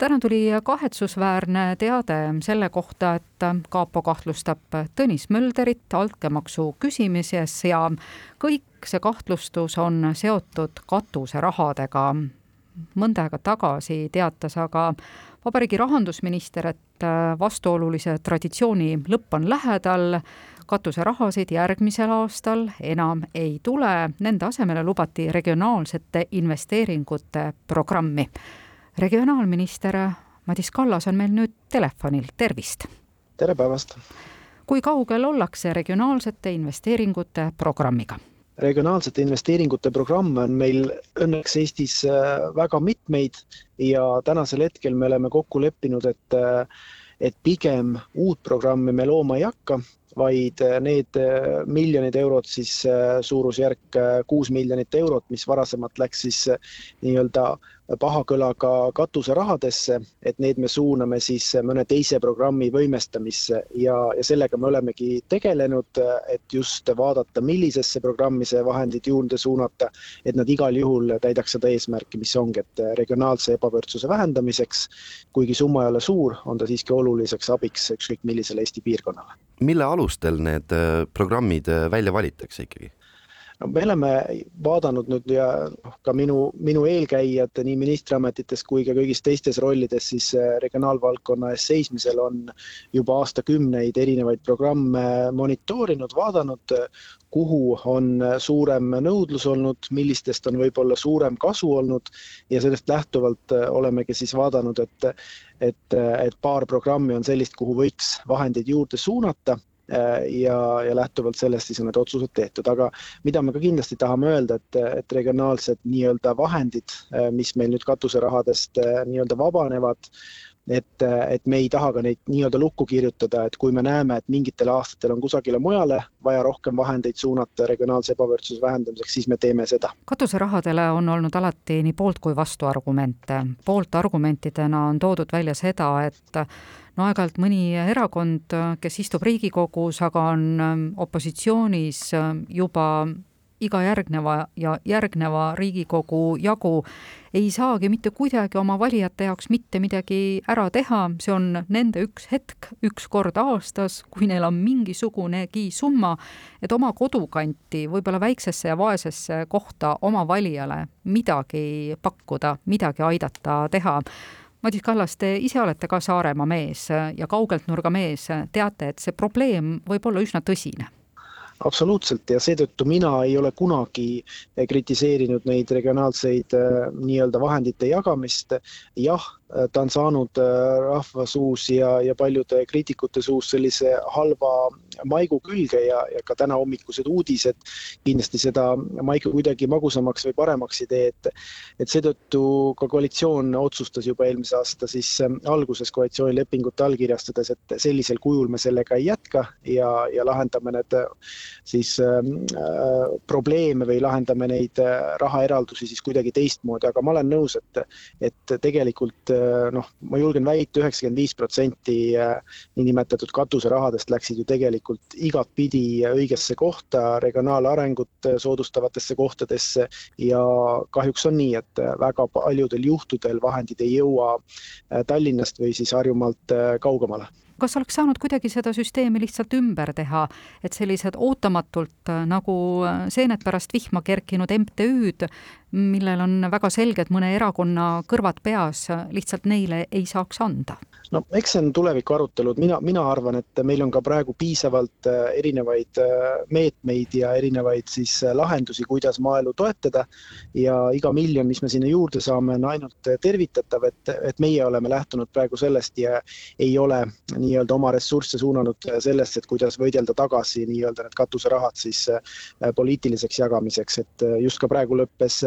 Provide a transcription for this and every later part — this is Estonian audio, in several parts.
täna tuli kahetsusväärne teade selle kohta, et kapo kahtlustab Tõnis Mölderit altkäemaksu küsimises ja kõik see kahtlustus on seotud katuserahadega. mõnda aega tagasi teatas aga vabariigi rahandusminister, et vastuolulise traditsiooni lõpp on lähedal, katuserahasid järgmisel aastal enam ei tule, nende asemele lubati regionaalsete investeeringute programmi regionaalminister Madis Kallas on meil nüüd telefonil, tervist! tere päevast! kui kaugel ollakse regionaalsete investeeringute programmiga? regionaalsete investeeringute programme on meil õnneks Eestis äh, väga mitmeid ja tänasel hetkel me oleme kokku leppinud, et äh, et pigem uut programmi me looma ei hakka, vaid äh, need miljonid eurod, siis suurusjärk kuus miljonit eurot, mis varasemalt läks siis nii-öelda pahakõlaga katuserahadesse, et need me suuname siis mõne teise programmi võimestamisse ja, ja sellega me olemegi tegelenud, et just vaadata, millisesse programmi see vahendid juurde suunata, et nad igal juhul täidaks seda eesmärki, mis ongi, et regionaalse ebavõrdsuse vähendamiseks, kuigi summa ei ole suur, on ta siiski oluliseks abiks ükskõik millisele Eesti piirkonnale. Mille alustel need äh, programmid äh, välja valitakse ikkagi? No me oleme vaadanud nüüd ja noh, ka minu, minu eelkäijad nii ministriametites kui ka kõigis teistes rollides siis äh, regionaalvaldkonna eest seismisel on juba aastakümneid erinevaid programme monitoorinud, vaadanud, kuhu on suurem nõudlus olnud, millistest on võib-olla suurem kasu olnud ja sellest lähtuvalt äh, olemegi siis vaadanud, et et, et paar programmi on sellist, kuhu võiks vahendeid juurde suunata. Äh, ja, ja lähtuvalt sellest siis on need otsused tehtud, aga mida me ka kindlasti tahame öelda, et, et regionaalsed nii-öelda vahendid, äh, mis meil nüüd katuserahadest äh, nii-öelda vabanevad, et, et me ei taha ka neid nii-öelda lukku kirjutada, et kui me näeme, et mingitel aastatel on kusagile mujale vaja rohkem vahendeid suunata regionaalse ebavõrdsuse vähendamiseks, siis me teeme seda. katuserahadele on olnud alati nii poolt kui vastuargumente. pooltargumentidena on toodud välja seda, et no aeg-ajalt mõni erakond, kes istub Riigikogus, aga on ähm, opositsioonis ähm, juba iga järgneva ja järgneva Riigikogu jagu. Ei saagi mitte kuidagi oma valijate jaoks mitte midagi ära teha, see on nende üks hetk, üks kord aastas, kui neil on mingisugunegi summa, et oma kodukanti, võib-olla väiksesse ja vaesesse kohta oma valijale midagi pakkuda, midagi aidata teha. Madis Kallas, te ise olete ka Saaremaa mees ja kaugelt nurga mees, teate, et see probleem võib olla üsna tõsine absoluutselt ja seetõttu mina ei ole kunagi kritiseerinud neid regionaalseid äh, nii-öelda vahendite jagamist. jah, ta on saanud äh, rahva suus ja, ja paljude kriitikute suus sellise halva maigu külge ja, ja ka tänahommikused uudised. Kindlasti seda maigu kuidagi magusamaks või paremaks ei tee, et et seetõttu ka koalitsioon otsustas juba eelmise aasta siis äh, alguses koalitsioonilepingut allkirjastades, et sellisel kujul me sellega ei jätka ja, ja lahendame need äh, siis äh, probleeme või lahendame neid rahaeraldusi siis kuidagi teistmoodi, aga ma olen nõus, et et tegelikult Äh, noh, ma julgen väita, üheksakümmend viis protsenti äh, niinimetatud katuserahadest läksid ju tegelikult igatpidi õigesse kohta, regionaalarengut soodustavatesse kohtadesse. Ja kahjuks on nii, et väga paljudel juhtudel vahendid ei jõua äh, Tallinnast või siis Harjumaalt kaugemale. Kas oleks saanud kuidagi seda süsteemi lihtsalt ümber teha, et sellised ootamatult nagu seened pärast vihma kerkinud MTÜ-d millel on väga selged mõne erakonna kõrvad peas, lihtsalt neile ei saaks anda? no eks see on tuleviku arutelud, mina, mina arvan, et meil on ka praegu piisavalt äh, erinevaid äh, meetmeid ja erinevaid siis äh, lahendusi, kuidas maaelu toetada. Ja iga miljon, mis me sinna juurde saame, on ainult tervitatav, et, et meie oleme lähtunud praegu sellest ja ei ole nii-öelda oma ressursse suunanud sellesse, et kuidas võidelda tagasi nii-öelda need katuserahad siis poliitiliseks jagamiseks, et just ka praegu lõppes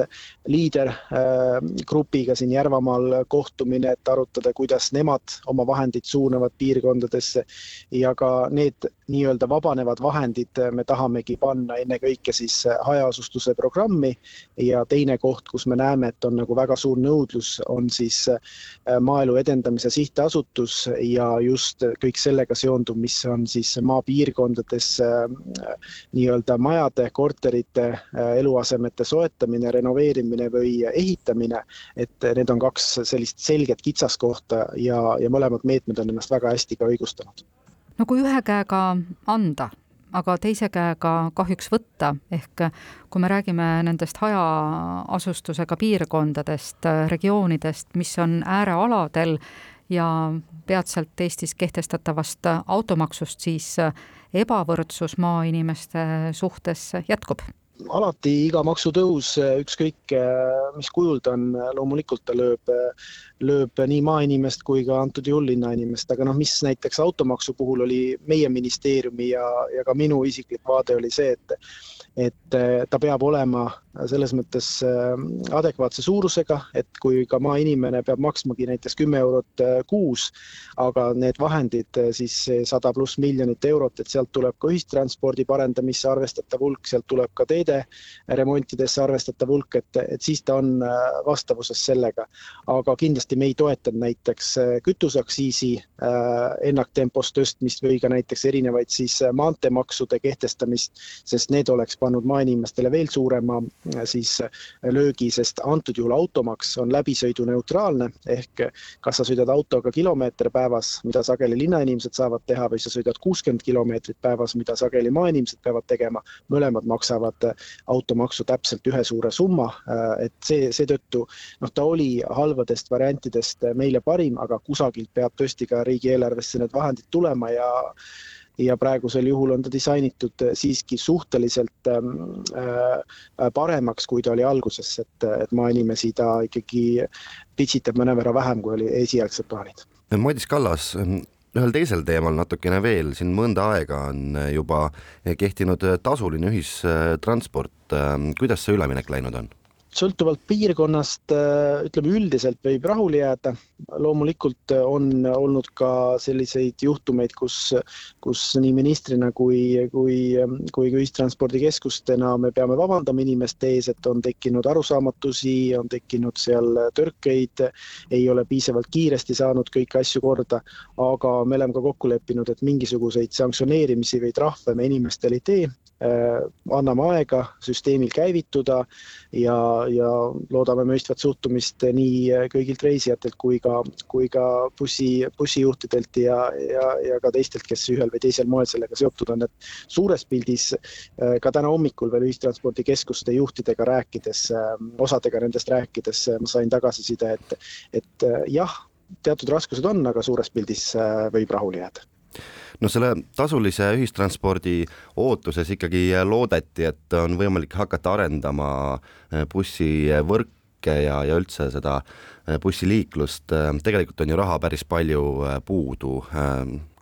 liidergrupiga äh, siin Järvamaal kohtumine, et arutada, kuidas nemad oma vahendeid suunavad piirkondadesse. Ja ka need nii-öelda vabanevad vahendid me tahamegi panna ennekõike siis hajaasustuse programmi. Ja teine koht, kus me näeme, et on nagu väga suur nõudlus, on siis Maaelu Edendamise Sihtasutus ja just kõik sellega seonduv, mis on siis maapiirkondades nii-öelda majade, korterite, eluasemete soetamine, renoveerimine või ehitamine, et need on kaks sellist selget kitsaskohta ja, ja mõlemad meetmed on ennast väga hästi ka õigustanud. no kui ühe käega anda, aga teise käega kahjuks võtta, ehk kui me räägime nendest hajaasustusega piirkondadest, regioonidest, mis on äärealadel ja peatselt Eestis kehtestatavast automaksust, siis ebavõrdsus maainimeste suhtes jätkub alati iga maksutõus, ükskõik mis kujul ta on, loomulikult ta lööb, lööb nii maainimest kui ka antud juhul linnainimest, aga noh, mis näiteks automaksu puhul oli meie ministeeriumi ja, ja ka minu isiklik vaade oli see, et et ta peab olema selles mõttes adekvaatse suurusega, et kui ka maainimene peab maksmagi näiteks kümme eurot kuus, aga need vahendid, siis sada pluss miljonit eurot, et sealt tuleb ka ühistranspordi parendamisse arvestatav hulk, sealt tuleb ka teede remontidesse arvestatav hulk, et, et siis ta on vastavuses sellega. aga kindlasti me ei toetanud näiteks kütuseaktsiisi ennaktempos tõstmist või ka näiteks erinevaid siis maanteemaksude kehtestamist, sest need oleks pannud maainimestele veel suurema siis löögi, sest antud juhul automaks on läbisõiduneutraalne ehk kas sa sõidad autoga kilomeeter päevas, mida sageli linnainimesed saavad teha, või sa sõidad kuuskümmend kilomeetrit päevas, mida sageli maainimesed peavad tegema, mõlemad maksavad automaksu täpselt ühe suure summa, et see, seetõttu noh, ta oli halbadest variantidest meile parim, aga kusagilt peab tõesti ka riigieelarvesse need vahendid tulema ja ja praegusel juhul on ta disainitud äh, siiski suhteliselt ähm, äh, paremaks, kui ta oli alguses, et, et maainimesi ta ikkagi pitsitab mõnevõrra vähem, kui oli esialgsed plaanid. Madis Kallas, ühel teisel teemal natukene veel, siin mõnda aega on juba kehtinud tasuline ühistransport. Kuidas see üleminek läinud on? Sõltuvalt piirkonnast äh, ütleme üldiselt võib rahule jääda. loomulikult äh, on olnud ka selliseid juhtumeid, kus, kus nii ministrina kui, kui, kui ka ühistranspordikeskustena me peame vabandama inimeste ees, et on tekkinud arusaamatusi, on tekkinud seal tõrkeid, ei ole piisavalt kiiresti saanud kõiki asju korda, aga me oleme ka kokku leppinud, et mingisuguseid sanktsioneerimisi või trahve me inimestele ei tee anname aega süsteemil käivituda ja, ja loodame mõistvat suhtumist nii kõigilt reisijatelt kui ka, kui ka bussi, bussijuhtidelt ja, ja, ja ka teistelt, kes ühel või teisel moel sellega seotud on, et suures pildis äh, ka täna hommikul veel ühistranspordikeskuste juhtidega rääkides, äh, osadega nendest rääkides ma sain tagasiside, et, et jah, teatud raskused on, aga suures pildis võib rahule jääda no selle tasulise ühistranspordi ootuses ikkagi loodeti, et on võimalik hakata arendama eh, bussivõrke ja, ja üldse seda eh, bussiliiklust. tegelikult on ju raha päris palju eh, puudu.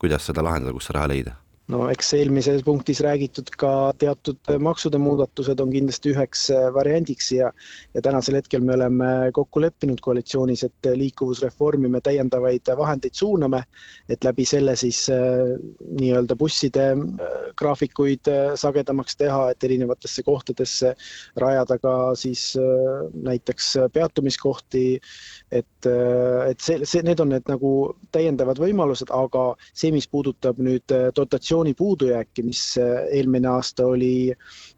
kuidas seda lahendada, kust see raha leida? No eks eelmises punktis räägitud ka teatud maksude muudatused on kindlasti üheks äh, variandiks ja ja tänasel hetkel me oleme kokku leppinud koalitsioonis, et liikuvusreformi me täiendavaid vahendeid suuname, et läbi selle siis äh, nii-öelda busside äh, graafikuid sagedamaks teha, et erinevatesse kohtadesse rajada ka siis näiteks peatumiskohti, et, et see, see, need on need nagu täiendavad võimalused, aga see, mis puudutab nüüd dotatsiooni positsiooni puudujääki, mis äh, eelmine aasta oli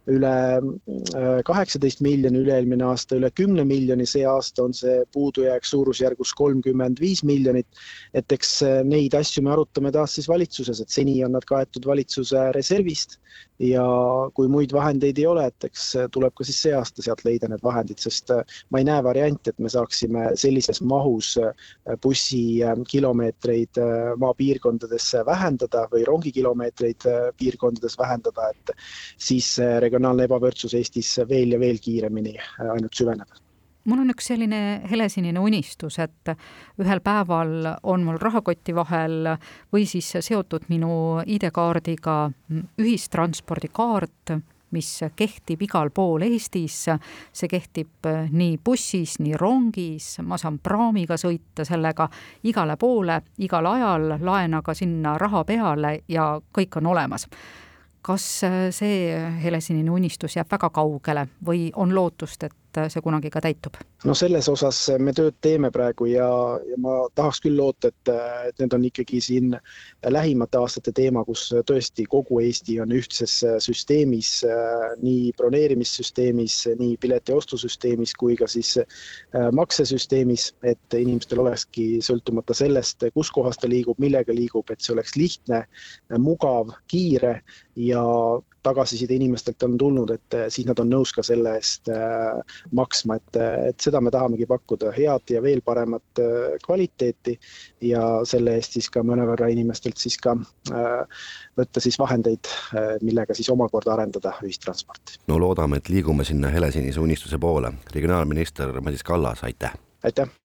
üle äh, kaheksateist miljoni, üle-eelmine aasta üle kümne miljoni, see aasta on see puudujääk suurusjärgus kolmkümmend viis miljonit. et eks äh, neid asju me arutame taas siis valitsuses, et seni on nad kaetud valitsuse reservist ja kui muid vahendeid ei ole, et eks tuleb ka siis see aasta sealt leida need vahendid, sest ma ei näe varianti, et me saaksime sellises mahus bussikilomeetreid maapiirkondadesse vähendada või rongikilomeetreid piirkondades vähendada, et siis regionaalne ebavõrdsus Eestis veel ja veel kiiremini ainult süveneb mul on üks selline helesinine unistus, et ühel päeval on mul rahakoti vahel või siis seotud minu ID-kaardiga ühistranspordikaart, mis kehtib igal pool Eestis, see kehtib nii bussis, nii rongis, ma saan praamiga sõita sellega igale poole, igal ajal, laen aga sinna raha peale ja kõik on olemas. Kas see helesinine unistus jääb väga kaugele või on lootust, et et see kunagi ka täitub? no selles osas me tööd teeme praegu ja, ja ma tahaks küll loota, et, et need on ikkagi siin lähimate aastate teema, kus tõesti kogu Eesti on ühtses süsteemis, nii broneerimissüsteemis, nii piletiostussüsteemis kui ka siis äh, maksesüsteemis, et inimestel olekski sõltumata sellest, kus kohas ta liigub, millega liigub, et see oleks lihtne, mugav, kiire ja tagasiside inimestelt on tulnud, et eh, siis nad on nõus ka selle eest eh, maksma, et, eh, et seda me tahamegi pakkuda, head ja veel paremat kvaliteeti ja selle eest siis ka mõnevõrra inimestelt siis ka võtta siis vahendeid, millega siis omakorda arendada ühistransporti. no loodame, et liigume sinna helesinise unistuse poole. regionaalminister Madis Kallas, aitäh! aitäh!